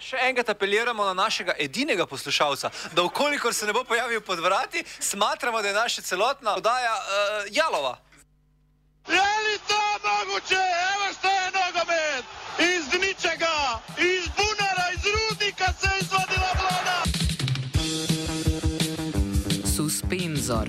še enkrat apeliramo na našega edinega poslušalca, da ukolikor se ne bo pojavil pod vrati, smatramo, da je naša celotna oddaja uh, jalova. Je li to mogoče? Evo što je nogomet! Iz ničega, iz bunara, iz rudnika se je izvadila vlada! Suspenzor,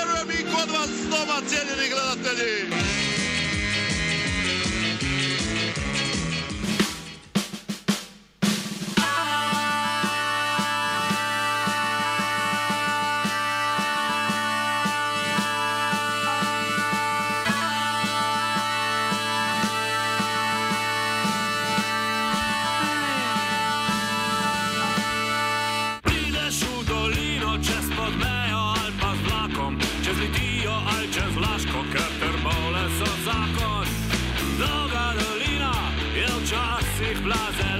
on vaat, on vaat selline klõõdateli. Včasih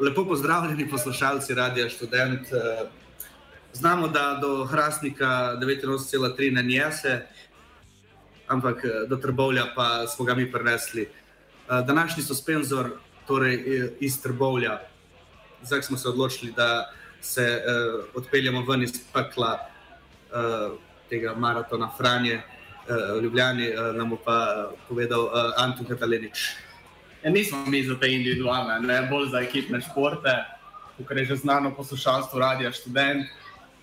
Lepo pozdravljeni poslušalci Radia Student. Eh, Znamo, da do Hrastnika 89,3 ne njese, ampak eh, do Trbovlja pa smo ga mi prenesli. Eh, Današnji suspenzor, torej eh, iz Trbovlja, zdaj smo se odločili, da se odpeljemo ven iz pekla tega maratona Franje Ljubljani, nam bo pa povedal Anton Katalenič. Ja, nismo mi za te individualne, ne bolj za ekipne športe, kot je že znano poslušalstvo Radia Student.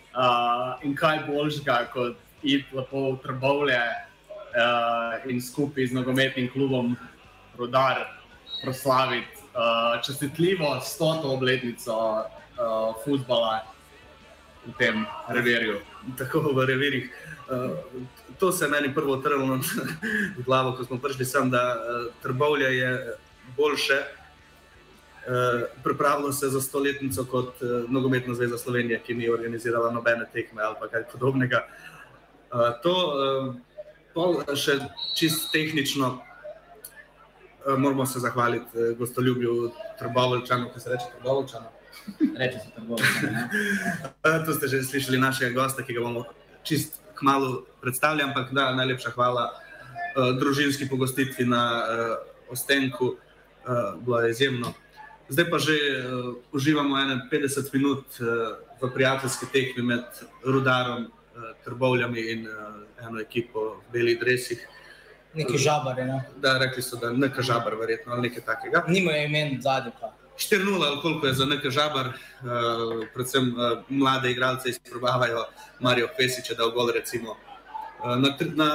Uh, in kaj boljšega kot iti lepo v Trbovlje uh, in skupaj z nogometnim klubom Rudar proslaviti uh, čestitljivo stoto obletnico uh, futbola v tem revirju. tako v revirih. Uh, to se je meni prvo trnilo v glavo, ko smo prišli sem, da uh, Trbovlje je boljše. Uh, pripravilo se za stoletnico kot uh, Nogometna zveza Slovenije, ki ni organizirala nobene tekme ali kaj podobnega. Uh, to uh, pol še čist tehnično uh, moramo se zahvaliti uh, gostoljubju Trbovlčanov, ki se reče Trbovlčanov. Reče se Trbovlje. Uh, to ste že slišali našega gosta, ki ga bomo čist kmalo predstavili, ampak da, najlepša hvala uh, družinski pogostitvi na uh, Ostenku, uh, bilo je izjemno. Zdaj pa že uh, uživamo 51 minut uh, v prijateljski tekmi med Rudarom, uh, Trbovljami in uh, eno ekipo v belih dresih. Neki žabari, no. Da, rekli so, da neka žabar, verjetno, ali nekaj takega. Nimajo imen zadnji pa. 4-0, ali koliko je za nekaj žabar, uh, predvsem uh, mlade igralce izprobavajo Marijo Pesiča, da v gol recimo. Uh, na, na,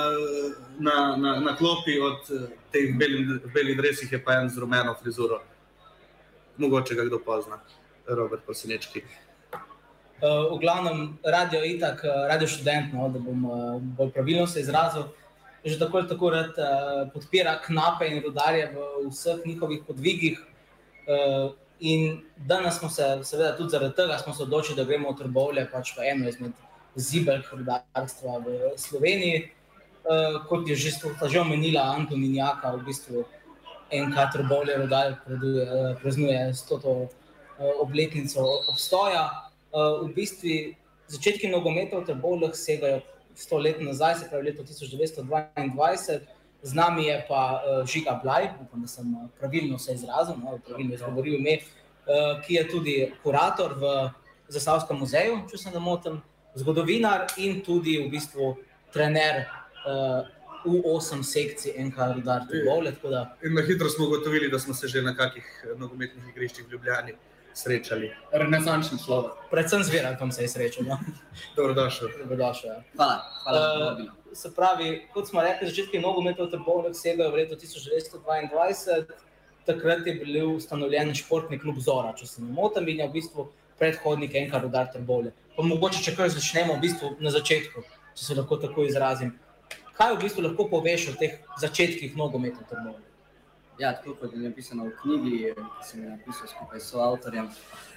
na, na, na klopi od uh, teh belih, belih dresih je pa en z rumeno frizuro. Mogoče ga kdo pozna, Robert Posenečki. Uh, v glavnem, radio je itak, uh, radio študent, no, da bom uh, bolj pravilno se izrazil. že tako ali tako rad uh, podpira knape in rodarje v vseh njihovih podvigih. Uh, in danes smo se, seveda, tudi zaradi tega odločili, da gremo v Trbovlje, pač v eno izmed zibelk rodarstva v Sloveniji. Uh, kot je že, že omenila Antoninjaka, v bistvu enkrat Trbovlje rodar praznuje 100. obletnico obstoja. Uh, v bistvu začetki nogometa v Trbovljah segajo sto let nazaj, se pravi leto 1922. Z nami je pa uh, Žiga Blaj, upam, da sem pravilno se izrazil, no, pravilno izgovoril ime, uh, ki je tudi kurator v Zasavskem muzeju, če se ne motim, zgodovinar in tudi v bistvu trener uh, v osem sekcij NK Rudar Trbovlje. In na hitro smo ugotovili, da smo se že na kakih nogometnih igriščih v Ljubljani srečali. Renesančni človek. Predvsem z Verakom se je srečal. No? Dobrodošel. Dobrodošel ja. Hvala. hvala Uh, se pravi, kot smo rekli, začetki nogometa v Trbovljah segajo v leto 1922. Takrat je bil ustanovljen športni klub Zora, če se ne motim, in je v bistvu predhodnik enega rodar Trbovlje. Pa mogoče, če kar začnemo v bistvu na začetku, če se lahko tako izrazim. Kaj v bistvu lahko poveš o teh začetkih nogometa v Trbovlju? Ja, tako kot je napisano v knjigi, ki sem jo napisal skupaj s avtorjem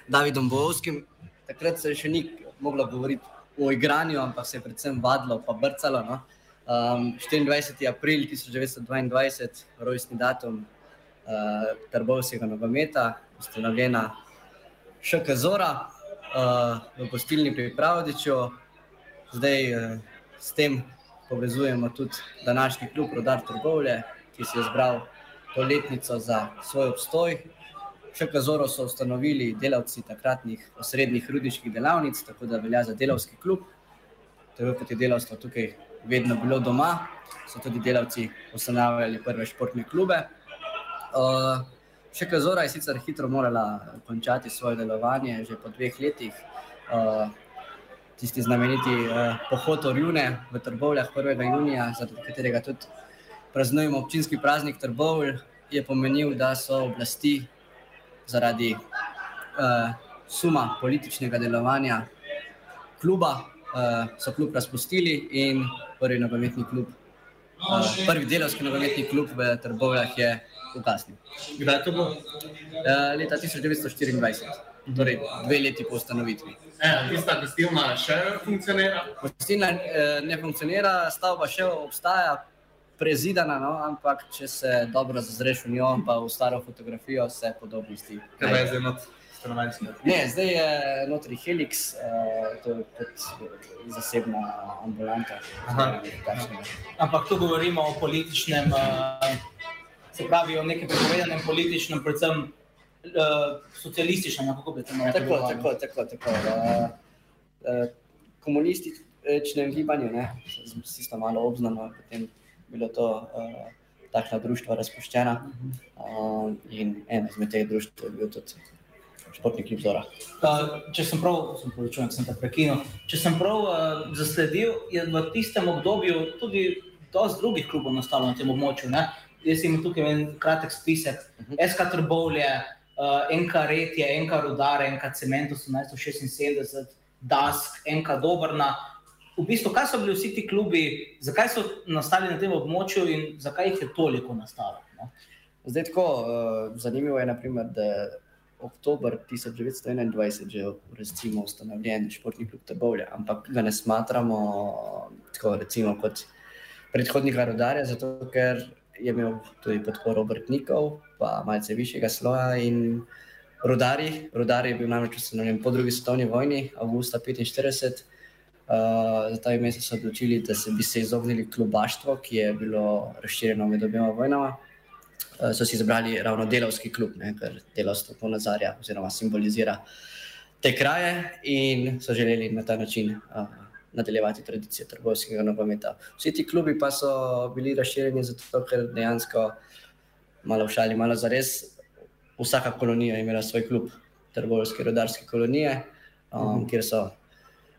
Davidom Bovskim. Takrat se še ni moglo govoriti o igranju, ampak se je predvsem vadilo in brcalo. No? Um, 24. april 1922, rojstni datum uh, Trbovskega nogometa, ustanovljena ŠK Zora uh, v gostilni pri Pravdiču. Zdaj uh, s tem povezujemo tudi današnji klub Rodar Trbovlje, ki si je zbral to letnico za svoj obstoj. Še Kazoro so ustanovili delavci takratnih osrednjih rudniških delavnic, tako da velja za delavski klub. Tako kot je delavstvo tukaj vedno bilo doma, so tudi delavci ustanavljali prve športne klube. Uh, še Kazora je sicer hitro morala končati svoje delovanje, že po dveh letih. Uh, tisti znameniti uh, pohod Orjune v Trbovljah 1. junija, zaradi katerega tudi praznujemo občinski praznik Trbovlj, je pomenil, da so oblasti zaradi uh, suma političnega delovanja kluba, uh, so klub razpustili in prvi nogometni klub, uh, prvi delovski nogometni klub v Trbovljah je ugasnil. Kdaj to bo? Uh, leta 1924, torej dve leti po ustanovitvi. E, tista gostilna še funkcionira? Gostilna eh, ne funkcionira, stavba še obstaja, prezidana, no, ampak če se dobro zazreš v njo, pa v staro fotografijo, se podobnosti. Kaj pa je zdaj not stanovanjski? Ne, zdaj je notri Helix, eh, to je kot zasebna ambulanta. Aha. Ampak tu govorimo o političnem, uh, se pravi o nekem prepovedanem političnem, predvsem uh, socialističnem, kako bi to lahko Tako, tako, tako. tako. Uh, uh, komunističnem gibanju, ne, si sta malo obznano, potem bilo to uh, takšna društva razpuščena uh, in eno izmed teh društv je bil tudi športni klub Zora. Uh, če sem prav, sem povečujem, sem te prekinil. Če sem prav uh, zasledil, je v tistem obdobju tudi dosti drugih klubov nastalo na tem območju. Ne? Jaz imam tukaj en kratek spisek. Uh -huh. SK Trbovlje, uh, NK Retje, NK Rudare, NK Cement 1876, Dask, NK Dobrna. V bistvu, kaj so bili vsi ti klubi, zakaj so nastali na tem območju in zakaj jih je toliko nastalo? No? Zdaj, tako uh, zanimivo je, naprimer, da je oktober 1921 že recimo, ustanovljen športni klub Trbovlje, ampak ga ne smatramo tako, recimo, kot predhodnika rodarja, zato ker je imel tudi podporo obrtnikov, pa malce višjega sloja in rodari. Rodar je bil namreč ustanovljen po drugi svetovni vojni, avgusta 1945. Uh, za ta ime so se odločili, da se bi se izognili klubaštvu, ki je bilo razširjeno med obema vojnama. Uh, so si izbrali ravno delovski klub, ne, ker delovstvo ponazarja oziroma simbolizira te kraje in so želeli na ta način uh, nadaljevati tradicijo trgovskega nogometa. Vsi ti klubi pa so bili razširjeni zato, ker dejansko, malo v šali, malo za res, vsaka kolonija je imela svoj klub, trgovske, rodarske kolonije, um, -hmm. kjer so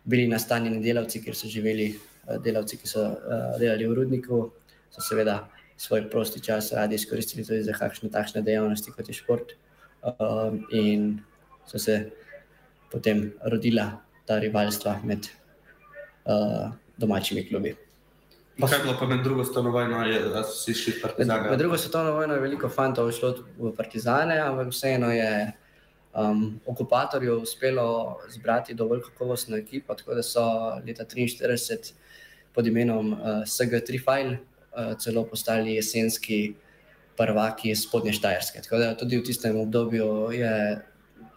bili nastanjeni delavci, kjer so živeli uh, delavci, ki so uh, delali v rudniku, so seveda svoj prosti čas radi izkoristili tudi za kakšne takšne dejavnosti, kot je šport. Um, in so se potem rodila ta rivalstva med uh, domačimi klubi. Kaj je bilo pa med drugo svetovno vojno, je, da si šli Med, partizani? med drugo svetovno vojno je veliko fantov šlo v Partizane, ampak vseeno je um, okupatorju uspelo zbrati dovolj kakovostno ekipo, tako da so leta 1943 pod imenom uh, SG3 File uh, celo postali jesenski prvaki iz spodnje Štajerske. Tako da tudi v tistem obdobju je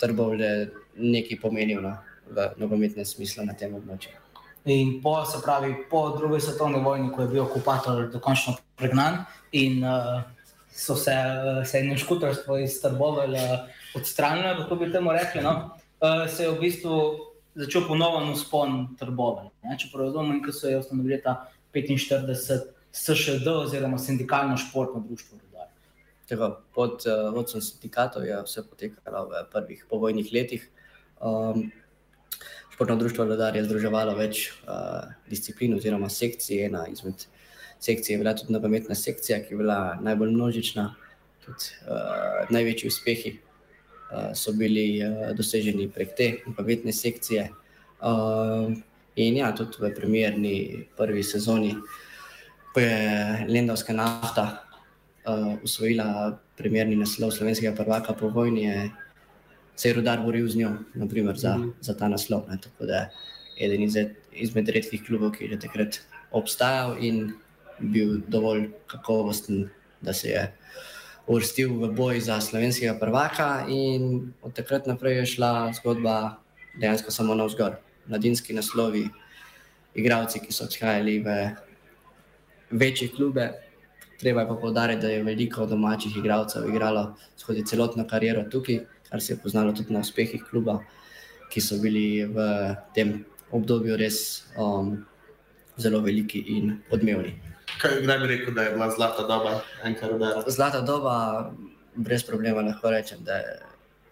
Trbovlje nekaj pomenil no, v nogometnem smislu na tem območju. In po, se pravi, po drugi svetovni vojni, ko je bil okupator dokončno pregnan in uh, so se, uh, se je škutarstvo iz Trbovelj uh, odstranilo, kako bi temu rekli, no? uh, se je v bistvu začel ponoven uspon Trbovelj. ne. Če razumem, ko so jo ustanovili ta 45 SŠD oziroma sindikalno športno društvo. Tako, pod uh, vodstvom sindikatov je vse potekalo v prvih povojnih letih. Um, športno društvo Ledar je združevalo več uh, disciplin oziroma sekcij. Ena izmed sekcij je bila tudi nogometna sekcija, ki je bila najbolj množična. Tudi, uh, največji uspehi uh, so bili uh, doseženi prek te nogometne sekcije. Uh, in ja, tudi v primerni prvi sezoni, ko je Lendavska nafta uh, usvojila primerni naslov slovenskega prvaka po vojni, je se je rudar boril z njo, naprimer, za, mm -hmm. za ta naslov. Ne. Tako da je eden izmed, izmed redkih klubov, ki je že takrat obstajal in bil dovolj kakovosten, da se je uvrstil v boj za slovenskega prvaka. In od takrat naprej je šla zgodba dejansko samo navzgor. Mladinski naslovi, igravci, ki so odhajali v večje klube. Treba je pa povdariti, da je veliko domačih igralcev igralo skozi celotno kariero tukaj, kar se je poznalo tudi na uspehih kluba, ki so bili v tem obdobju res um, zelo veliki in odmevni. Kaj, kdaj bi rekel, da je bila zlata doba enkrat? Zlata doba, brez problema lahko rečem, da je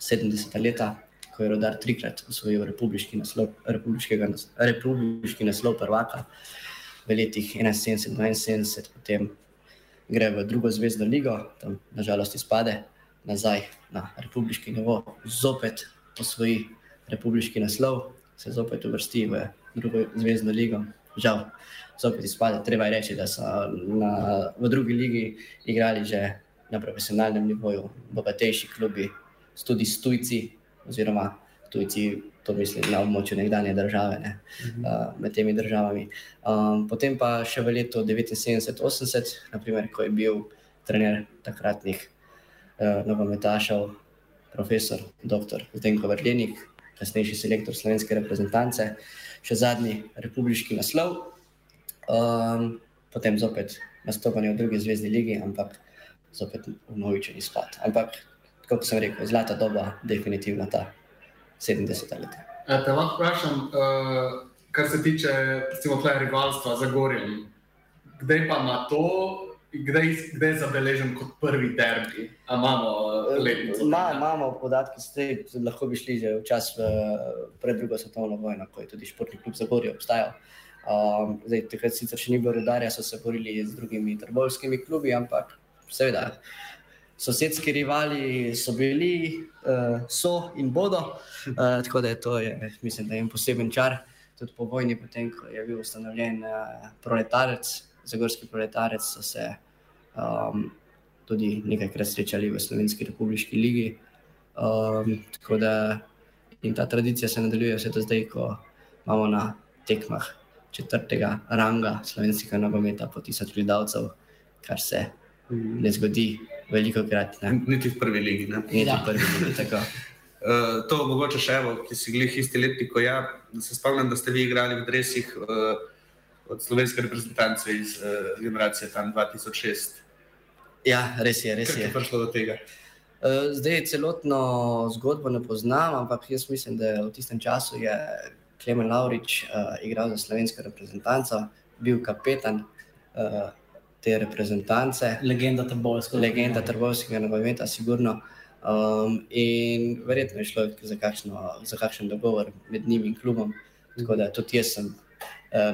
70 leta, ko je rodar trikrat osvojil republiški naslov, republiškega nas- republiški naslov prvaka v letih 71-72, potem gre v drugo zvezdno ligo, tam nažalost izpade, nazaj na republiški nivo, zopet osvoji republiški naslov, se zopet uvrsti v drugo zvezdno ligo. Žal, zopet izpade. Treba je reči, da so na, v drugi ligi igrali že na profesionalnem nivoju, bogatejši klubi, tudi s tujci, oziroma tujci, to mislim na območju nekdanje države, ne, uh, med temi državami. Um, potem pa še v letu 79-80, naprimer, ko je bil trener takratnih uh, nogometašev, profesor dr. Zdenko Vrlenik, kasnejši selektor slovenske reprezentance, še zadnji republiški naslov, um, potem zopet nastopanje v drugi zvezdni ligi, ampak zopet unovičen izpad. Ampak, kot sem rekel, zlata doba, definitivno ta 70 leta. A Te lahko vprašam, uh, kar se tiče rivalstva za Gorjem. Kdaj pa ima to, kdaj, kdaj je zabeležen kot prvi derbi? A imamo uh, letnico? Ma, imamo podatke, zdaj, lahko bi šli že v čas pred drugo svetovno vojno, ko je tudi športni klub Zagorje obstajal. Um, zdaj, takrat sicer še ni bilo rudarja, so se borili z drugimi trbolskimi klubi, ampak seveda. Sosedski rivali so bili, uh, so in bodo, uh, tako da je to, je, mislim, da je en poseben čar. Tudi po vojni, potem ko je bil ustanovljen uh, proletarec, zagorski proletarec, so se um, tudi nekajkrat srečali v Slovenski republiški ligi. Um, tako da in ta tradicija se nadaljuje vse do zdaj, ko imamo na tekmah četrtega ranga slovenskega nogometa po tisoč gledalcev, kar se ne zgodi veliko krat. Ne? Niti v prvi ligi. Ne? Niti Ja. v prvi ligi, tako. Uh, to mogoče še, evo, ki si glih isti letnik kot ja. Se spomnim, da ste vi igrali v dresih uh, od slovenske reprezentance iz uh, generacije tam 2006. Ja, res je, res Kako je. je prišlo do tega? Eh, Zdaj celotno zgodbo ne poznam, ampak jaz mislim, da v tistem času je Klemen Laurič uh, igral za slovensko reprezentanco, bil kapetan uh, te reprezentance, Legenda Trbovska. legenda trgovskega nogometa, sigurno. Um, in verjetno je šlo za, kakšno, za kakšen dogovor med njim in klubom. Tako da tudi jaz sem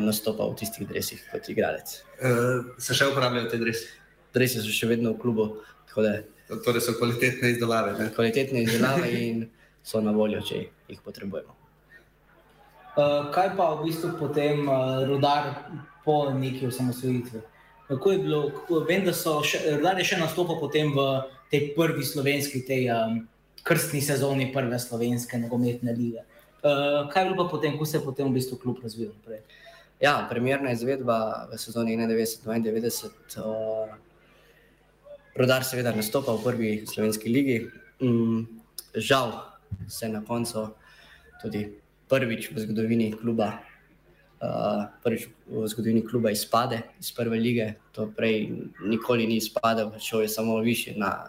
nastopal v tistih dresih kot igralec. Uh, se še uporabljajo te dresi? Dresi so še vedno v klubu, tako da Torej so kvalitetne izdelave. Ne? kvalitetne izdelave in so na voljo, če jih potrebujemo. Uh, kaj pa v bistvu potem uh, rudar po neki osamosvojitvi. Kako je bilo, kako, vem, da so še, Rudar je še nastopil potem v tej prvi slovenski, tej um, krstni sezoni prve slovenske nogometne lige. Uh, kaj je bilo pa potem, kako se je potem v bistvu klub razvil naprej? Ja, premjerna izvedba v sezoni 91-92. Uh, Rodar seveda nastopa v prvi slovenski ligi. Mm, žal se na koncu tudi prvič v zgodovini kluba, uh, prvič v zgodovini kluba izpade iz prve lige. To prej nikoli ni izpadel, šel je samo više na,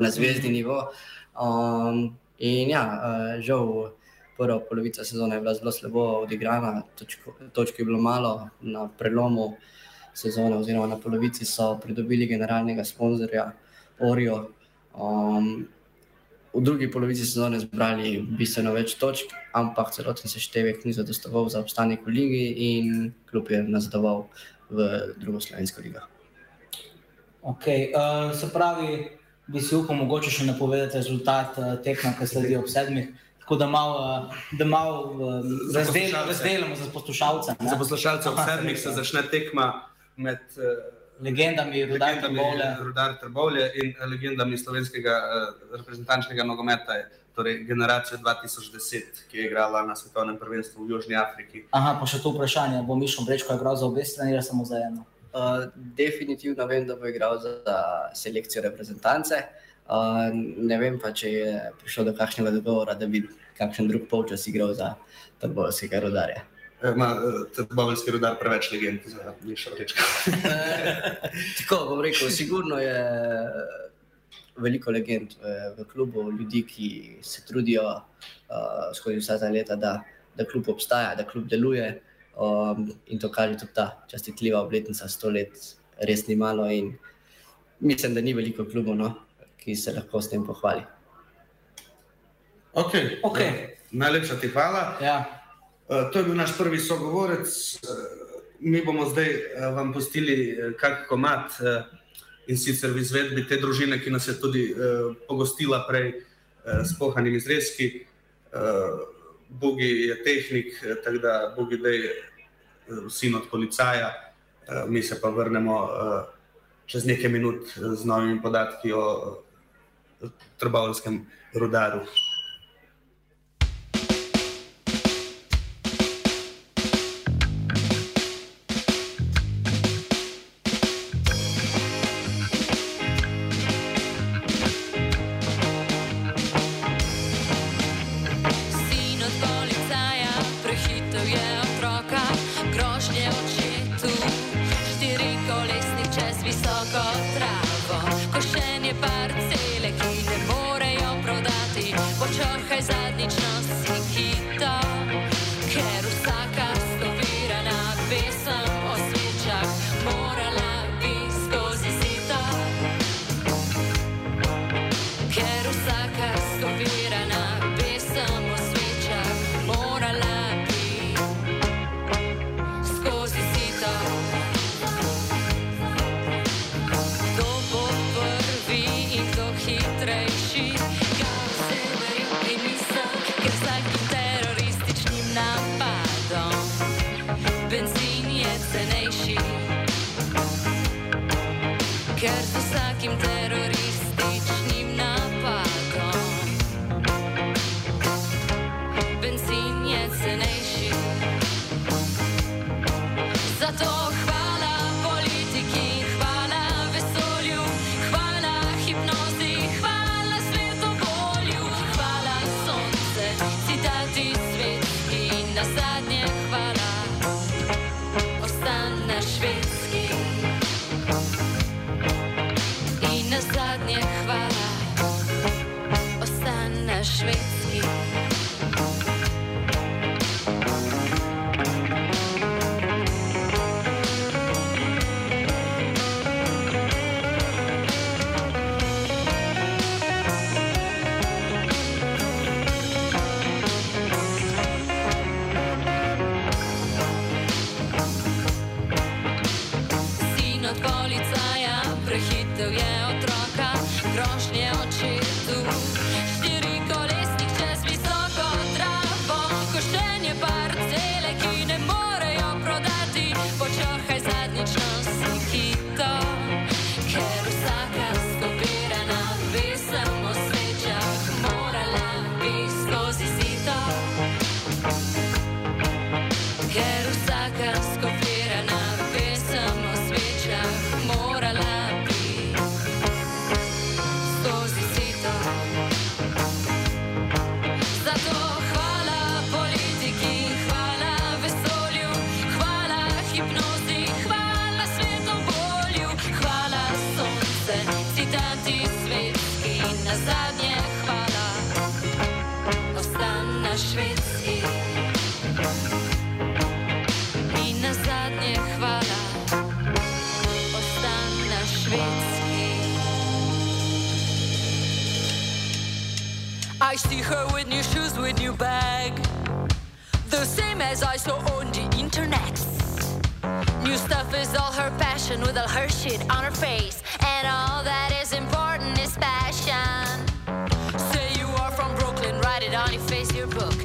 na zvezdni nivo. Um, in ja, uh, žal. Prva polovica sezone je bila zelo slabo odigrana, točko, točk je bilo malo, na prelomu sezone, oziroma na polovici so pridobili generalnega sponzorja Orijo. Um, v drugi polovici sezone zbrali bistveno več točk, ampak celoten seštevek ni zadostoval za obstanek v ligi in klub je nazadoval v drugo slovensko ligo. Okay, uh, se pravi, bi si upal mogoče še napovedati rezultat uh, tekma, ki sledi ob sedmih. Tako da malo, da malo um, razdelamo, razdelamo za poslušalce. ne. Za poslušalce ob sedmih se začne tekma med uh, legendami Rudar legendami Trbovlja. Rudar Trbovlje in legendami slovenskega uh, reprezentančnega nogometa, torej generacija 2010, ki je igrala na svetovnem prvenstvu v Južni Afriki. Aha, pa še to vprašanje, bo Mišo Brečko igral za obe strani ali samo za eno? Uh, definitivno vem, da bo igral za selekcijo reprezentance. Uh, ne vem pa, če je prišlo do kakšnega dogovora, da bi kakšen drug polčas igral za Trboljskega rodarja. Ima uh, Trboveljski rudar preveč legend za Mišo Rečka. Tako bom rekel, sigurno je veliko legend v, v klubu, ljudi, ki se trudijo uh, skozi vsa ta leta, da, da klub obstaja, da klub deluje. Um, in to kaže tudi ta častitljiva obletnica, sto let, res ni malo. Mislim, da ni veliko klubov, no, ki se lahko s tem pohvali. Okay. Okay. Najlepša ti hvala. Ja. Uh, to je bil naš prvi sogovorec. Uh, mi bomo zdaj uh, vam pustili kak komat in sicer v izvedbi te družine, ki nas je tudi pogostila prej s pohanimi zrezki. Bogi je tehnik, eh, tako da Bogi je sin od policaja, mi se pa vrnemo čez nekaj minut z novimi podatki o trabalhadores que rodaram. Svetski in na The same as I saw on the internet. New stuff is all her passion with all her shit on her face. And all that is important is passion. Say you are from Brooklyn, write it on your face, your book.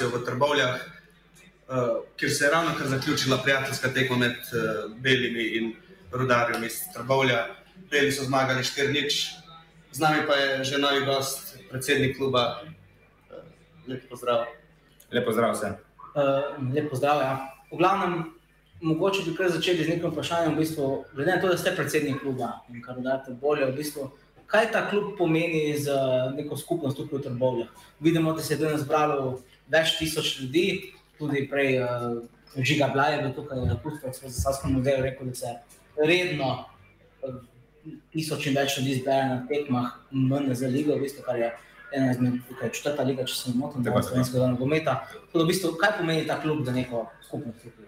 Lokacijo v Trbovljah, eh, kjer se je ravno kar zaključila prijateljska tekma med eh, Belimi in Rudarjem iz Trbovlja. Beli so zmagali 4-0, z nami pa je že novi gost, predsednik kluba. Eh, Lep pozdrav. Lep pozdrav vsem. Uh, lep pozdrav. Ja. V glavnem, mogoče bi kar začeli z nekim vprašanjem. V bistvu, glede na to, da ste predsednik kluba in kar date bolje, v bistvu, kaj ta klub pomeni za neko skupnost tukaj v Trbovljah? Vidimo, da se je danes zbralo več tisoč ljudi, tudi prej uh, Žiga Blaj je bil tukaj, Pustovac v Zasavskem muzeju rekel, da se redno uh, tisoč in več ljudi zbere na tekmah MN za ligo, v bistvu, kar je ena izmed tukaj četrta liga, če se ne motim, Tako, da slovenskega nogometa. Tako da v bistvu, kaj pomeni ta klub za neko skupnost tukaj?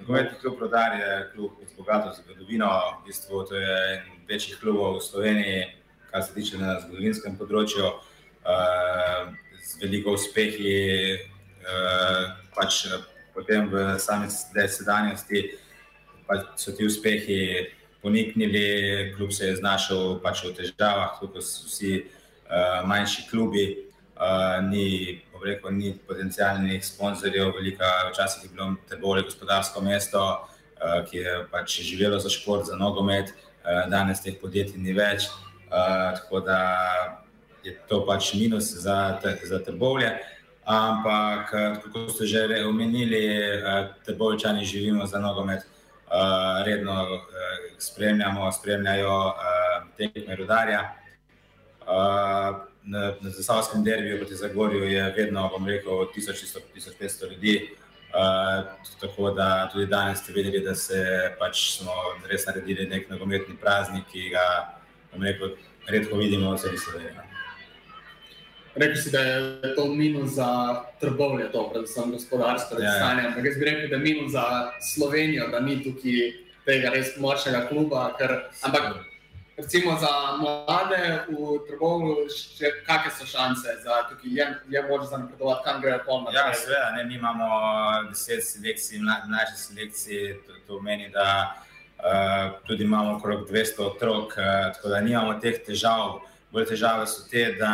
Nogometni klub Rodar je klub z bogato zgodovino, v bistvu to je en večjih klubov v Sloveniji, kar se tiče na zgodovinskem področju, uh, veliko uspehi, uh, pač eh, potem v sami sedanjosti pač so ti uspehi poniknili, klub se je znašel pač v težavah, kot so vsi uh, manjši klubi. Uh, ni, rekel, ni potencijalnih sponzorjev, velika, včasih je bilo te bolje gospodarsko mesto, uh, ki je pač živelo za šport, za nogomet, uh, danes teh podjetij ni več. Uh, tako da je to pač minus za, te- za trbovlje. Ampak, eh, kako ste že omenili, eh, trbovčani živimo za nogomet, eh, redno spremljamo, spremljajo tekme rudarja. Uh, Na, na Zasavskem derbiju proti Zagorju je vedno, bom rekel, 1100-1500 ljudi. Uh, tako da tudi danes ste videli, da se pač smo res naredili nek nogometni praznik, ki ga, rekel, redko vidimo v celi Sloveniji. Rekli si, da je to minus za trbovlje, to predvsem gospodarsko Ja, ja. stanje. Ampak jaz bi rekel, da je minus za Slovenijo, da ni tukaj tega res močnega kluba. Ker, ampak recimo za mlade v Trbovnu, še kakšne so šanse za tukaj, je, je možno za napredovati, kam grejo polno? Ja, seveda, ne, mi imamo deset selekcij, mla- mlajše selekcije, to, to pomeni, da uh, tudi imamo okrog 200 otrok, uh, tako da nimamo teh težav. Bolj težave so te, da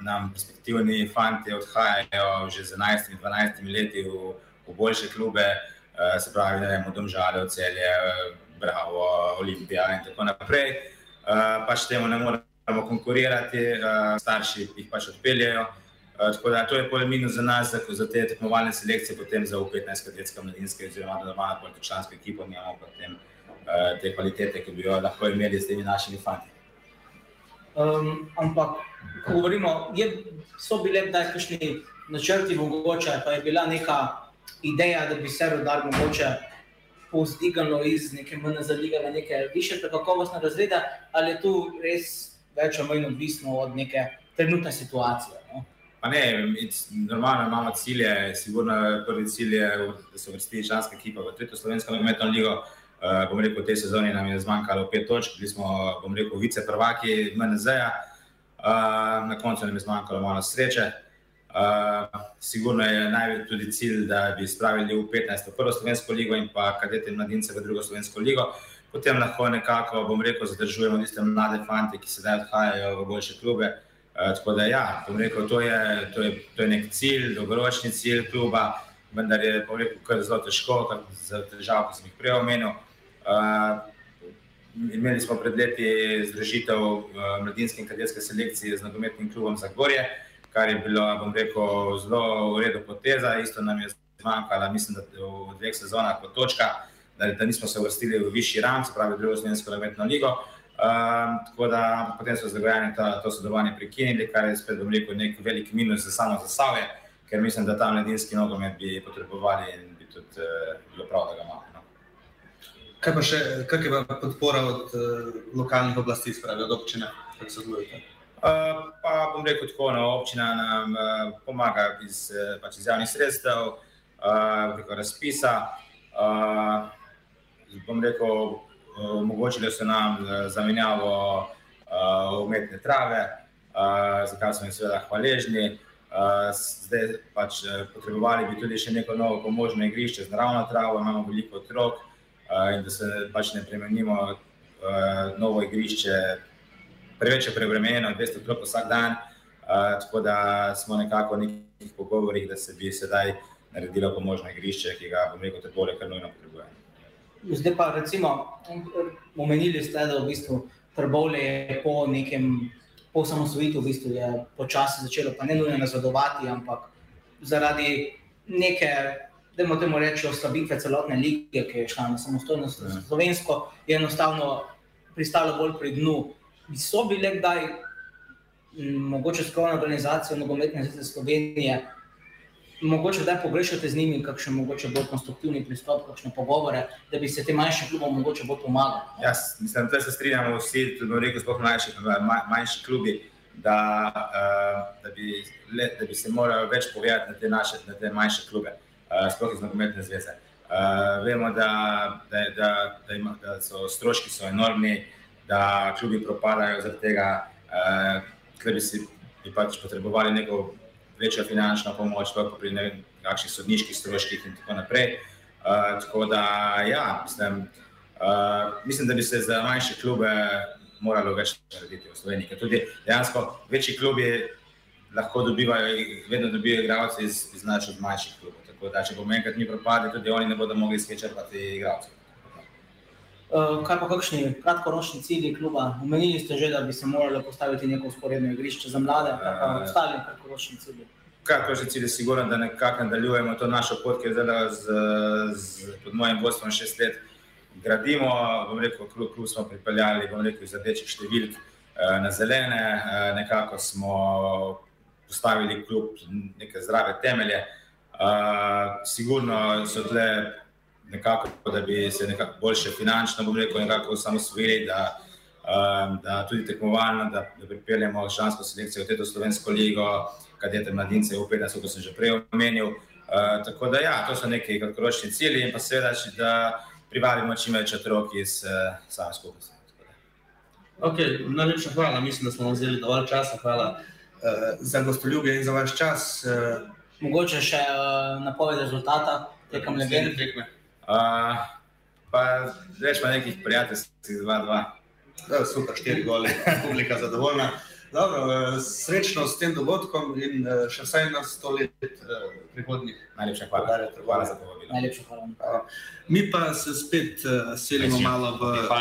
nam perspektivni fanti odhajajo že z 11-12 leti v, v boljše klube, uh, se pravi, vem, v Domžale, v Celje, eh, Bravo, Olimpija in tako naprej. Uh, pač temu ne moremo konkurirati, starši jih pač odpeljejo. Tako da to je pol minus za nas, za, za te tekmovalne selekcije, potem za U15, kadetska mladinska, oziroma da normalno političansko ekipo, nimamo potem uh, te kvalitete, ki bi jo lahko imeli s temi našimi fanti. Um, ampak, ko govorimo, je, so bile kdaj kakšni načrti, mogoče pa je bila neka ideja, da bi se rodar mogoče povzdignilo iz neke MNZ lige na neke više kakovostne razrede, ali je tu res več ali manj odvisno od neke trenutne situacije? No? Pa ne, normalno imamo cilje, sigurno prvi cilj je, da se vrsti članska ekipa v tretjo slovensko nogometno ligo. Uh, bom rekel, v tej sezoni nam je zmanjkalo pet točk, bili smo, bom rekel, vice prvaki MNZ-ja, uh, na koncu nam je zmanjkalo malo sreče. Uh, sigurno je največji tudi cilj, da bi spravili v 15. prvo slovensko ligo in pa kadete in mladince v drugo slovensko ligo. Potem lahko nekako, bom rekel, zadržujemo tiste mlade fante, ki sedaj odhajajo v boljše klube. Uh, tako da, ja, bom rekel, to je, to, je, to je nek cilj, dolgoročni cilj kluba, vendar je, bom rekel, kar zelo težko, kar za težave, ki sem jih prej omenil. Uh, imeli smo pred leti združitev mladinske in kadetske selekcije z nogometnim klubom Zagorje, kar je bilo, bom rekel, zelo v redu poteza. Isto nam je zmanjkalo, mislim, da v dveh sezonah po točkah, da, da nismo se uvrstili v višji ram, se pravi, drugo slovensko nogometno ligo. Um, tako da potem so zagojeni to, to sodelovanje prekinili, kar je spet, bom rekel, nek velik minus za samo zasavje, ker mislim, da ta mladinski nogomet bi potrebovali in bi tudi uh, bilo prav, da ga imamo. Kaj pa še, kak je pa podpora od uh, lokalnih oblasti, spravi, od občine, kako sodelujete? Uh, pa bom rekel tako, no, občina nam uh, pomaga iz, eh, pač iz javnih sredstev, uh, preko razpisa. Uh, bom rekel, uh, omogočili so nam eh, zamenjavo uh, umetne trave, uh, za kar smo jim seveda hvaležni. Uh, zdaj pač eh, potrebovali bi tudi še neko novo pomožno igrišče z naravno travo, imamo veliko otrok uh, in da se pač ne premenimo novo igrišče preveč je preobremenjeno, 200 otrok vsak dan, tako da smo nekako v nekih pogovorih, da se bi sedaj naredilo pomožno igrišče, ki ga, bom rekel, bolje, kar nujno potrebuje. Zdaj pa recimo, omenili ste, da v bistvu Trbovlje je po nekem, po osamosvojitvi v bistvu je počasi začelo, pa ne nujno nazadovati, ampak zaradi neke, da temu reči, oslabitve celotne lige, ki je šla na samostojno slovensko, je enostavno pristalo bolj pri dnu. So bile kdaj, mogoče skromna organizacija nogometne zveze Slovenije, mogoče da pogrešate z njimi kakšen mogoče bolj konstruktivni pristop, kakšne pogovore, da bi se tem manjšim klubom mogoče bolj pomagali. Jaz mislim, da se strinjamo vsi, tudi rekel, sploh manjši, ma- manjši klubi, da, uh, da, bi, da bi se morali več povedati na te, naše, na te manjše klube, sploh iz nogometne zveze. Uh, vemo, da, da, da, da, ima, da so stroški so enormni, da klubi propadajo zaradi tega, uh, ker bi si bi pač potrebovali neko večjo finančno pomoč, sploh pri ne vem, kakšnih sodniških stroških in tako naprej. Uh, tako da, ja, mislim, uh, mislim, da bi se za manjše klube moralo več narediti v Sloveniji. Ker tudi dejansko večji klubi lahko dobivajo, vedno dobijo igralce iz, iz naših manjših klubov. Tako da, če bomo enkrat mi propadli, tudi oni ne bodo mogli skečrpati igralcev. Uh, kaj pa kakšni kratkoročni cilji kluba? Omenili ste že, da bi se moralo postaviti neko usporedno igrišče za mlade, kaj pa Eh. ostali kratkoročni cilji. Kratkoročni cilj je sigurno, da nekako nadaljujemo to našo pot, ki jo zdaj z, z, pod mojim vodstvom šest let gradimo. Bom rekel, klub, klub smo pripeljali bom rekel, iz rdečih številk na zelene, nekako smo postavili klub neke zdrave temelje. Uh, sigurno so tle nekako, da bi se nekako boljše finančno, bom rekel, nekako osamosvojili, da, um, da tudi tekmovalno, da, da pripeljemo šansko selekcijo v teto slovensko ligo, kadete mladince v 15, kot sem že prej omenil. Uh, tako da ja, to so neki kratkoročni cilji in pa seveda, da privabimo čim več otrok iz uh, same skupnosti. Okay, najlepša hvala, mislim, da smo vzeli dovolj časa. Hvala uh, za gostoljubje in za vaš čas. Uh, Mogoče še uh, napoved rezultata tekem legend. Uh, eh, pa rečemo nekih prijateljskih 2-2. Super, 4 gole, publika zadovoljna. Dobro, eh, srečno s tem dogodkom in še vsaj na sto let prihodnih. Najlepša hvala. Podarja, hvala za povabilo. Najlepša hvala. Uh, mi pa se spet uh, selimo malo v uh,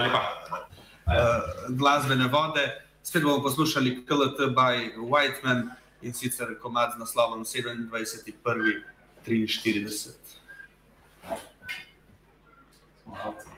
glasbene vode. Spet bomo poslušali KLT by Whiteman in sicer komad z naslovom 27.1.43. Wow.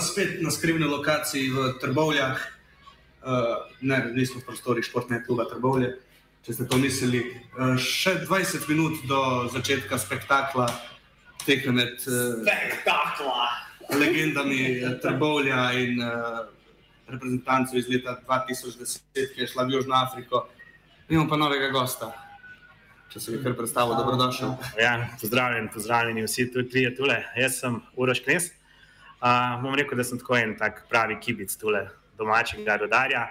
dan spet na skrivni lokaciji v Trbovljah, uh, ne, nismo v prostorih športnega kluba Trbovlje, če ste to mislili. Uh, še 20 minut do začetka spektakla, tekme med uh, spektakla. legendami Trbovlja in uh, reprezentanco iz leta 2010, ki je šla v Južno Afriko. Imamo pa novega gosta. Če se mi kar predstavlja, dobrodošel. Ja, pozdravljen, pozdravljeni vsi tudi trije tule. Jaz sem Uroš Knes Uh, bom rekel, da sem tako en tak pravi kibic tule domačega rodarja.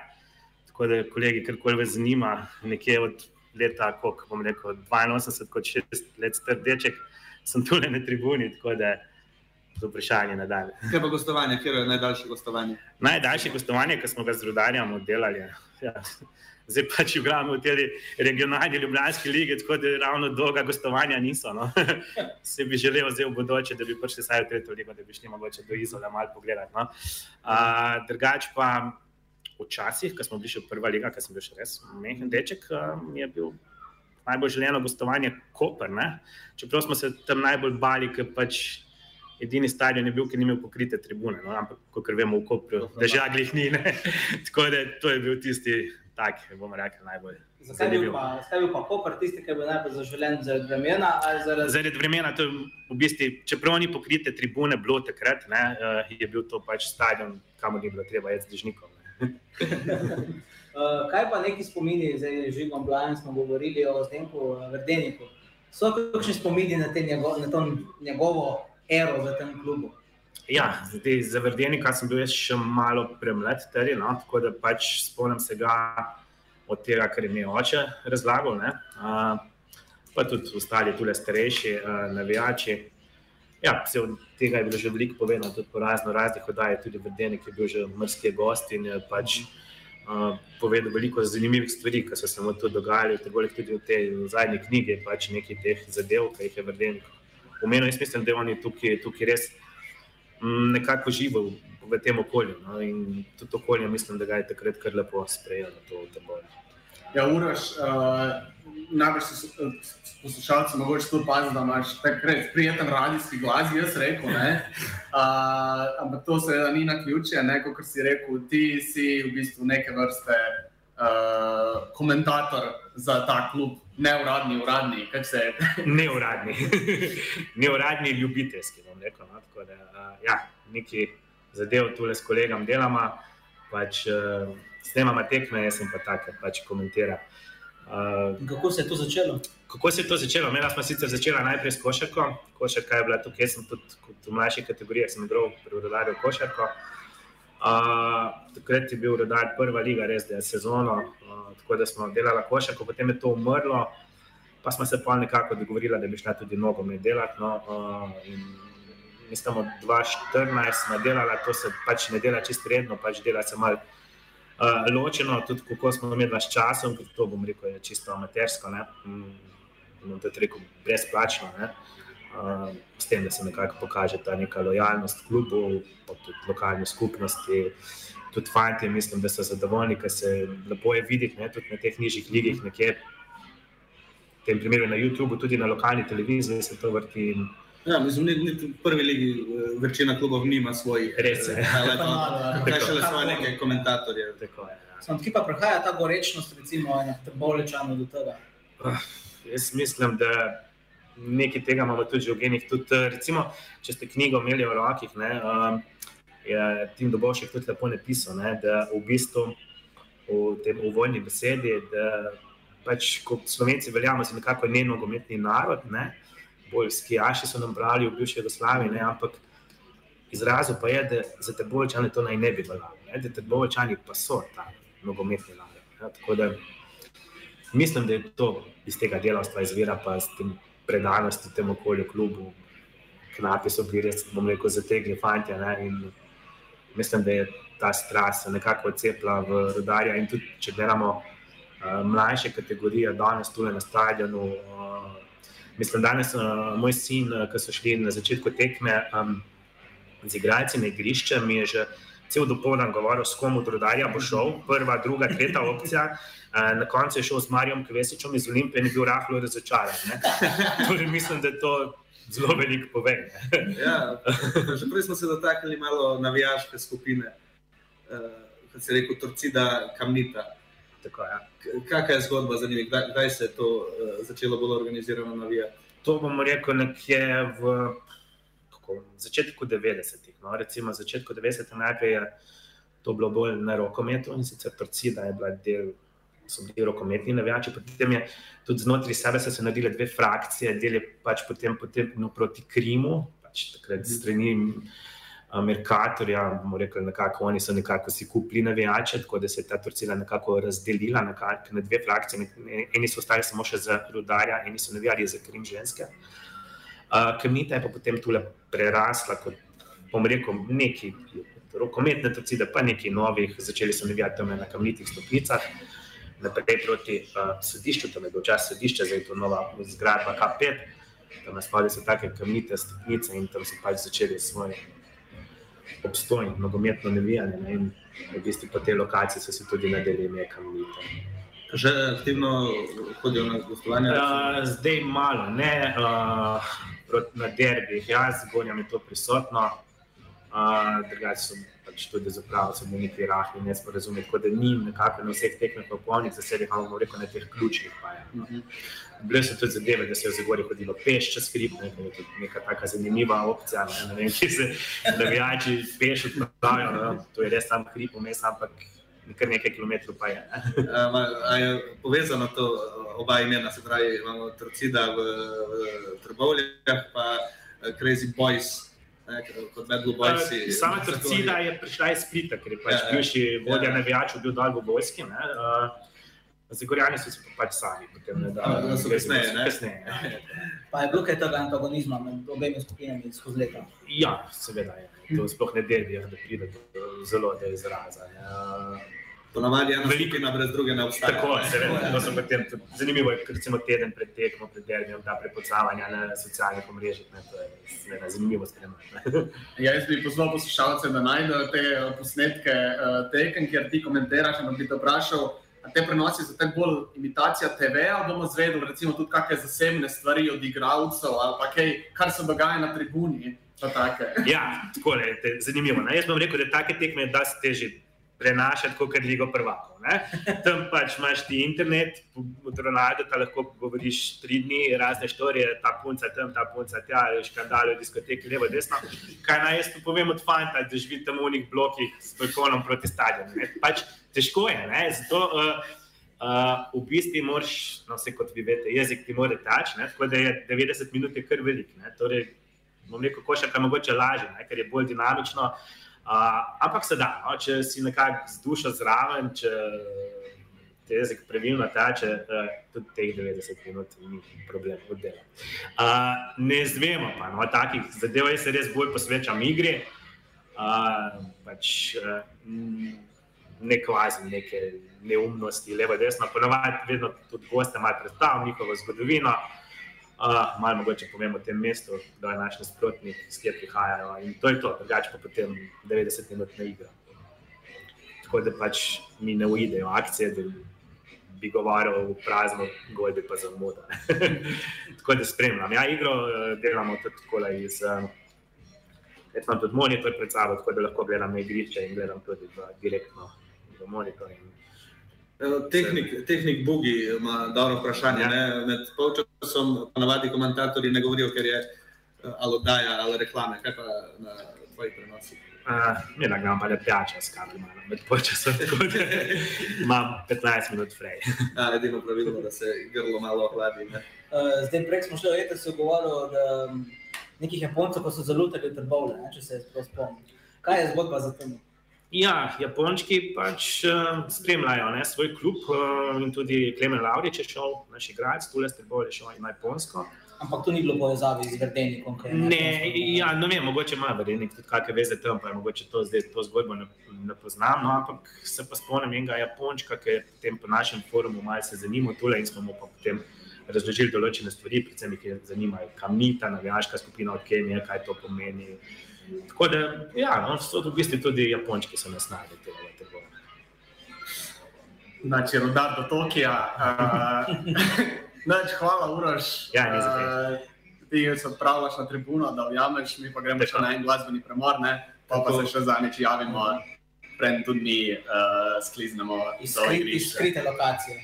Tako da, kolegi, karkoli vas zanima, nekje od leta, koliko bom rekel, 82 kot 6 let star deček, sem tule na tribuni, tako da za vprašanje nadalje. Kaj pa gostovanje, kje je najdaljše gostovanje? Najdaljše gostovanje, ki smo ga z rodarjem oddelali. Ja. Zdaj pač igramo v tej regionalni Ljubljanski ligi, tako da ravno dolga gostovanja niso. No. Se bi želel zdaj v bodoče, da bi prišli vsaj v tretjo ligo, da bi šli mogoče do Izola malo pogledati. No. Uh, drugač pa včasih, ko smo bili še prva liga, ko sem bil še res mehen deček, mi je bil najbolj želeno gostovanje Koper. Ne. Čeprav smo se tam najbolj bali, ker pač edini stadion je bil, ki ni imel pokrite tribune, no, ampak kot vemo, v Kopru, da žaglih ni. Ne. Tako da to je bil tisti, tak, bomo rekli, najbolj. Pa, zakaj bil pa Koper tisti, ki je bil najbolj zaželen zaradi vremena? Zaradi... Zaradi vremena, to je v bistvu, čeprav ni pokrite tribune bilo takrat, ne, eh, je bil to pač stadion, kamor ni bilo treba jeti z dežnikom. Uh, kaj pa neki spomini, zdaj že imamo blajen, smo govorili o Zdenku eh, Verdeniku. So kakšni spomini na, njego, na to njegovo ero v tem klubu? Ja, zdaj, za Verdenika sem bil jaz še malo premlad, teri, no, tako da pač spomnim se ga od tega, kar mi je oče razlagal. Ne, uh, pa tudi ostali, tudi starejši uh, navijači. Ja, vse od tega je bilo že veliko povedano, tudi po razno raznih oddajah, tudi Verdenik je bil že mrski gost in je pač uh, povedal veliko zanimivih stvari, ki so se mu tu dogajale, tudi v tej zadnji knjigi, pač nekaj teh zadev, ki jih je Verdenik omenil. Jaz mislim, da je on tukaj, tukaj res nekako živel v tem okolju. No? In tudi okolje, mislim, da ga je takrat kar lepo sprejelo to tabor. Ja, Uraš, uh, najbrž so uh, poslušalci mogoče to opaziti, da imaš takrat prijeten radijski glas, jaz rekel. Uh, ampak to seveda ni na ključe, kot si rekel, ti si v bistvu neke vrste uh, komentator za ta klub, neuradni, uradni, kako se je. Neuradni, neuradni ljubiteljski, bom rekel. No? Tako da, uh, ja, nekaj zadev tu le s kolegom delamo, pač uh, snemamo tekme, jaz sem pa tak, pač komentira. Uh, Kako se je to začelo? Kako se je to začelo? Mena smo sicer začela najprej s košarko. Košarka je bila tukaj, jaz sem tudi v mlajših kategorijah, sem igral pri rodarju košarko. Uh, takrat je bil rodar prva liga, res da je sezono, uh, tako da smo delali košarko, potem je to umrlo, pa smo se pa nekako dogovorili, da bi šla tudi nogomet delati. No, uh, Mi smo 2014 nadelali, to se pač ne dela čisto redno, pač dela se malo uh, ločeno, tudi kako smo imeli s časom, kot to bom rekel, je čisto amatersko, ne bom tudi rekel, brezplačno. Ne? Uh, s tem, da se nekako pokaže ta neka lojalnost klubov, pa tudi lokalne skupnosti. Tudi fanti, mislim, da so zadovoljni, ker se lepo je videti, ne, tudi na teh nižjih ligih, nekje, v tem primeru na YouTubu, tudi na lokalni televiziji se to vrti. In, Ja, mislim, ni, ni v prvi ligi eh, večina klubov nima svojih. Res je. Kaj še le svoje neke komentatorje. Tako je. Ja. Sam kje pa prihaja ta gorečnost, recimo, na bolečano do tega? Uh, jaz mislim, da nekaj tega imamo tudi v genih. Tudi, eh, recimo, če ste knjigo imeli v rokah, um, je Tim Dobovšek tudi lepo napisal, ne, da v bistvu v tem uvojni besedi, da pač kot slovenci veljamo za nekako nenogometni narod, ne, bolj skijaši so nam brali v bivši Jugoslaviji, ne, ampak izrazil pa je, da za te bolčane to naj ne bi veljalo, da te bolčani pa so ta nogometni narod. Ne, tako da mislim, da je to iz tega delavstva izvira pa s tem predanosti temu okolju, klubu. Knapi so bili res, bom rekel, zategli fanti. Mislim, da je ta strast nekako odcepila v rodarja. In tudi, če gledamo uh, mlajše kategorije, danes tukaj na stadionu. Uh, mislim, danes uh, moj sin, uh, ki so šli na začetku tekme um, z igralci na igrišče, mi je že cel dopoldan govoril, s kom od rodarja bo šel, prva, druga, tretja opcija. Na koncu je šel z Marijo Kvesičem iz Olimpije in je bil rahlo razočaran. torej, mislim, da to zelo veliko pove. ja, že prej smo se dotaknili malo navijaške skupine, uh, kot se reče, Torcida, Kamnita. Tako, ja. Kakšna je zgodba za njih, kdaj, kdaj se je to uh, začelo bolj organizirano navijati? to bomo rekel nekje v kako, začetku 90-ih. No, recimo začetku 90-ih najprej je to bilo bolj na rokometu in sicer Torcida je bila del. So bili rokometni navijači, potem je tudi znotraj sebe se naredile dve frakcije, del je pač potem potegnil proti Krimu, pač takrat strani uh, Merkatorja, bomo rekli, nekako oni so nekako si kupili navijače, tako da se je ta Turčija nekako razdelila nekako na dve frakcije. Eni so ostali samo še za rudarja, eni so navijali za Krim ženske. Uh, Kamnita je pa potem tule prerasla kot, bom rekel, neki rokometne Turčije, pa neki novih, začeli so navijati tam na kamnitih stopnicah. Naprej proti uh, sodišču, tam je bil čas sodišča, zdaj je to nova zgradba K5, tam na spodaj so take kamnite stopnice in tam so pač začeli svoj obstoj, nogometno navijanje. Ne? In v bistvu po tej lokaciji so se tudi nadeli ime kamnite. Že aktivno hodijo na gostovanje? Uh, zdaj malo, ne uh, na derbih, jaz zgonjam je to prisotno, uh, drugače so pač tudi za pravo, so bili neki rahli nesporazumi, tako da ni nekako na vseh tekmah v polnih zasedih, ampak rekel na teh ključnih pa je. Mhm. Bile so tudi zadeve, da se je v Zagorju hodilo peš čez hrib, ne, to je tudi neka taka zanimiva opcija, ne, ne vem, če se navijači peš odpravijo, no, to je res sam hrib vmes, ampak kar nekaj kilometrov pa je. A, ma- a je povezano to oba imena, se pravi, imamo Torcida v, v Trbovljah, pa eh, Crazy Boys, ne, kot Boys. Uh, Sama Torcida je prišla iz Splita, ker je pač Ja, ja. bivši vodja Ja. navijačev bil ne, Uh, Zagorjani so se pa pač sami, potem ne da. A, da so kasneje, ne? kasneje, ne. Pa je bilo kaj tega antagonizma med obemi skupinami skozi leta. Ja, seveda je. To sploh ne deli, da pride do zelo do izraza. ne. Ponavadi ena skupina brez druge ne obstaja. Tako, ne. seveda, to so potem zanimivo, je, ker recimo teden pred tekmo, pred derbijem, ta prepucavanja na socialnih omrežjih, to je seveda zanimivo spremljati. Ja, jaz bi pozval poslušalce, da najdejo te eh, posnetke uh, tekem, kjer ti komentiraš. Ampak bi te vprašal, a te prenosi so tako bolj imitacija TV, ali bomo zvedeli recimo tudi kakšne zasebne stvari od igralcev ali pa kaj, kar se dogaja na tribuni. pa take. Ja, tako je, zanimivo. Ne? Jaz bom rekel, da take tekme je dosti težje prenašati kot Ligo prvakov. Ne? Tam pač imaš ti internet, od Ronalda ta lahko govoriš tri dni, razne štorije, ta punca tam, ta punca tja, škandale v diskoteki, levo, desno. Kaj naj jaz tu povem od fanta, da živi tam v unih blokih s balkonom proti stadionu. Pač težko je, ne? zato uh, uh, v bistvu moraš, no vse kot vi veste, jezik ti mora tač, ne? tako da je 90 minut je kar velik. Ne? Torej, bom rekel, košarka mogoče lažje, ne? ker je bolj dinamično. Uh, ampak se da, no? če si nekako z dušo zraven, če te jezik pravilno teče, uh, tudi teh 90 minut ni problem od dela. Uh, ne zvemo pa, no, takih zadev jaz se res bolj posvečam igri. Uh, pač, uh, ne kvazim neke neumnosti, levo, desno, ponovadi vedno tudi goste malo predstavim njihovo zgodovino. Uh, malo mogoče povem o tem mestu, da je naš nasprotnik, iz kjer prihajajo. In to je to, drugače pa potem 90 minut na igro. Tako da pač mi ne uidejo akcije, da bi govoril v prazno, gol bi pa zamuda. tako da spremljam. Ja, igro eh, delamo tudi tako iz. Um, Jaz imam tudi monitor pred sabo, tako da lahko gledam na igrišče in gledam tudi v, direktno v monitor. In, Tehnik, tehnik Bugi ima dobro vprašanje. Ja. Ne? Med polčasom ponavadi komentatorji ne govorijo, ker je eh, ali oddaja ali reklame. Kaj pa na tvojih prenosih? Uh, da ga imam pa le pijača s kablom, med počasom, tako da imam 15 minut frej. Ja, edino pravilno, da se grlo malo ohladi. Ne? Uh, zdaj, prej smo šli, da se je govorilo, da um, nekih Japoncev, ko so zalutali trbovle, ne, če se spomnim. Kaj je zgodba za tem? Ja, Japončki pač uh, spremljajo ne, svoj klub uh, in tudi Klemen Laurič je šel, naš igralec, tule ste bolj šel na Japonsko. Ampak to ni bilo povezave z Verdenikom. je Ne, Japonskem. ja, ne vem, mogoče ima verjetnik tudi kakšne veze tam, pa je mogoče to zdaj to zgodbo ne, ne poznam, no, ampak se pa spomnim enega Japončka, ki je potem po našem forumu malce zanimal tule in smo mu pa potem razložili določene stvari, predvsem jih je zanimajo, kam ni ta navijaška skupina od Kenije, kaj to pomeni. Tako da, ja, no, so v bistvu tudi Japončki so nas najdli tega tega. Znači, rodar do Tokija. Uh, nač, hvala, Uroš. Ja, ne zakaj. Uh, ti se odpravljaš na tribuno, da ujameš, mi pa gremo Tako. še na en glasbeni premor, ne? pa, pa se še zadnjič javimo, preden tudi mi uh, skliznemo iz Skri, skrite lokacije.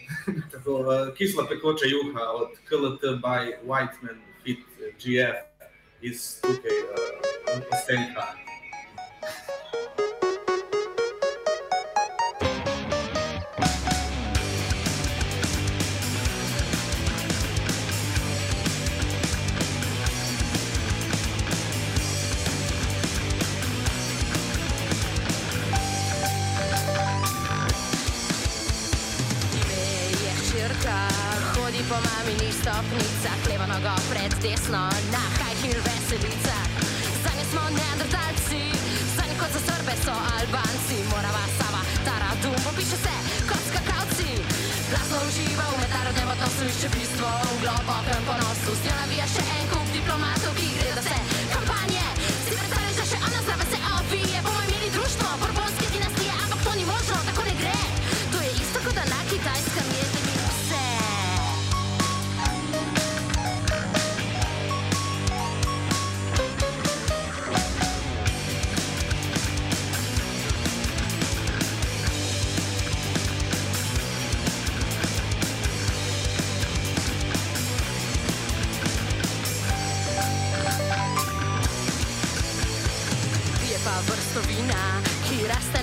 Tako, uh, kisla pekoča juha od KLT by Whiteman, Fit, GF. is okay, uh, a cell card. przeciwieństwo Globa tempo na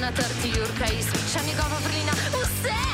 natrti Jurka iz Šanigovo vrlina. Vse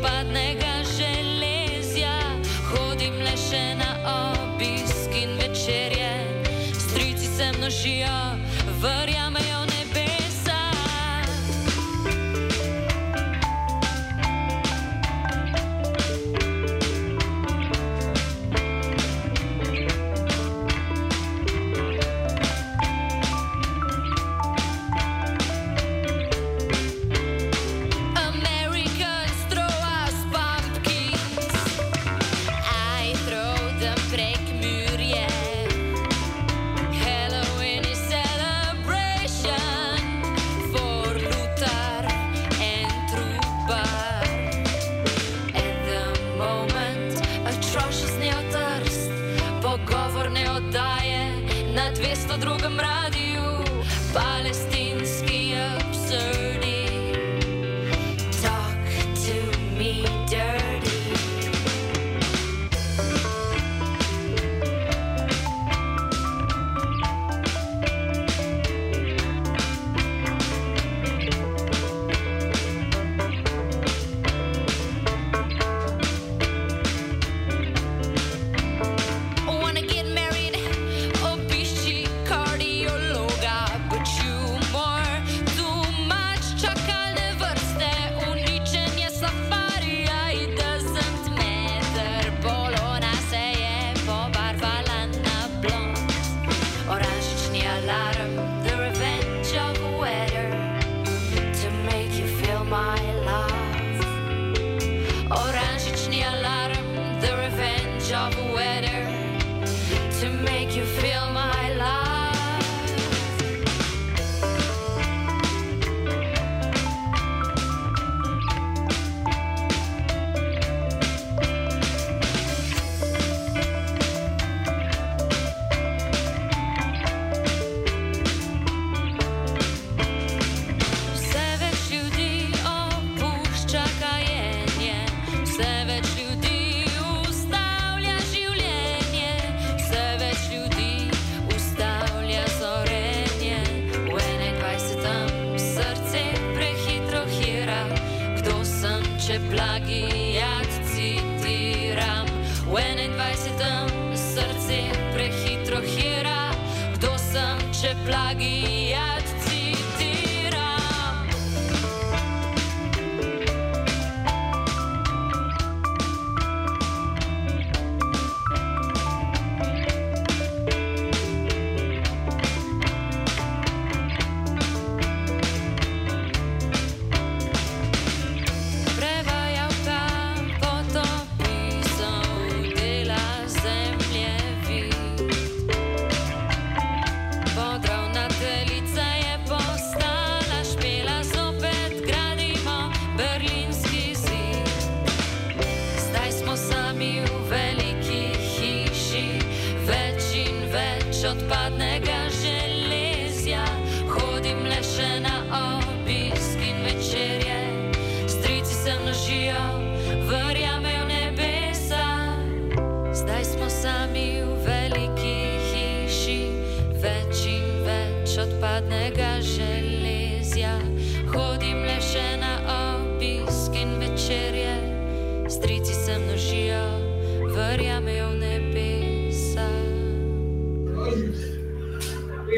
odpadnega železja, hodim le še na obisk in večerje, strici se množijo. my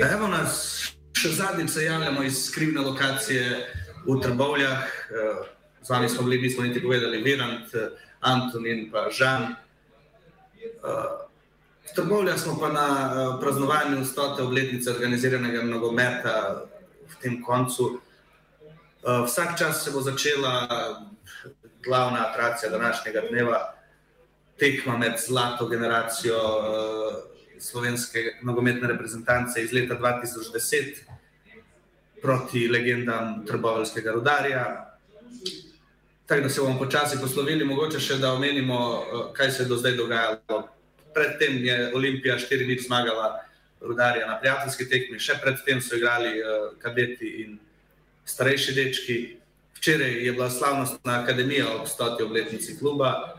Evo nas, še zadnjič se javljamo iz skrivne lokacije v Trbovljah. Eh, Z vami smo bili, nismo niti povedali, Virant, eh, Anton in pa Žan. Eh, V Trbovljah smo pa na praznovanju stote obletnice organiziranega nogometa v tem koncu. Vsak čas se bo začela glavna atrakcija današnjega dneva, tekma med zlato generacijo slovenske nogometne reprezentance iz leta 2010 proti legendam Trboveljskega rudarja. Tako da se bomo počasi poslovili, mogoče še da omenimo, eh, kaj se je do zdaj dogajalo. Predtem je Olimpija 4-0 zmagala rudarja na prijateljski tekmi, še predtem so igrali eh, kadeti in starejši dečki. Včeraj je bila slavnostna akademija ob stoti obletnici kluba.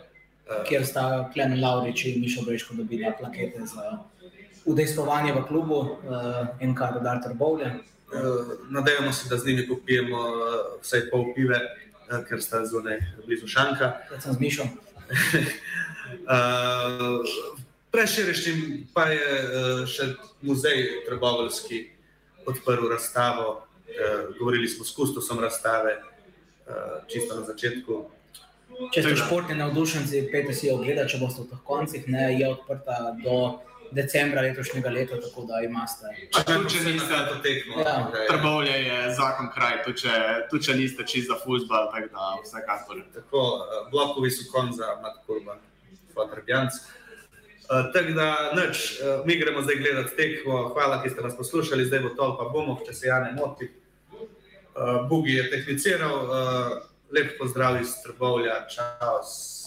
eh, kjer sta Klemen Laurič in Mišo Breško dobila plakete za udejstvovanje v klubu uh, NK Rudar Trbovlje. Eh, Nadejamo se, da z njimi popijemo eh, vsaj pol pive, eh, ker sta zunaj blizu šanka. Predvsem z Mišo. Uh, Preširiščim pa je uh, še muzej Trboveljski odprl razstavo. Uh, govorili smo s kustosom razstave, uh, čisto na začetku. Če ste športni navdušenci, pejte si jo ogledati, če boste v teh koncih. Ne, je odprta do decembra letošnjega leta, tako da imate. Tudi če niste to tekmo. Ja. Trbovlje je zakon kraj, tudi če, tudi če niste čist za futbal, tako da vsekakor. Tako, eh, blokovi so konj za Matkurban, Fatrbjanc. Uh, tako da, nič, uh, mi gremo zdaj gledati tekmo. Hvala, ki ste nas poslušali, zdaj bo tolpa bomo, če se ja ne moti. Uh, Bugi je tehniciral, uh, lep pozdrav iz Trbovlja.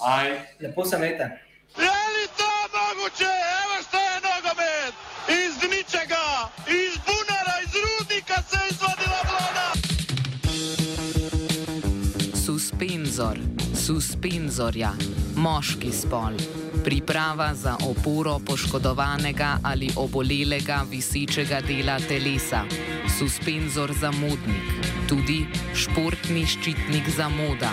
Aj. Lepo se imejte. Je li to moguće? Suspenzor, suspenzorja, moški spol. Priprava za oporo poškodovanega ali obolelega visečega dela telesa. Suspenzor za modnik, tudi športni ščitnik za moda.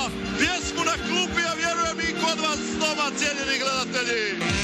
pjesmu na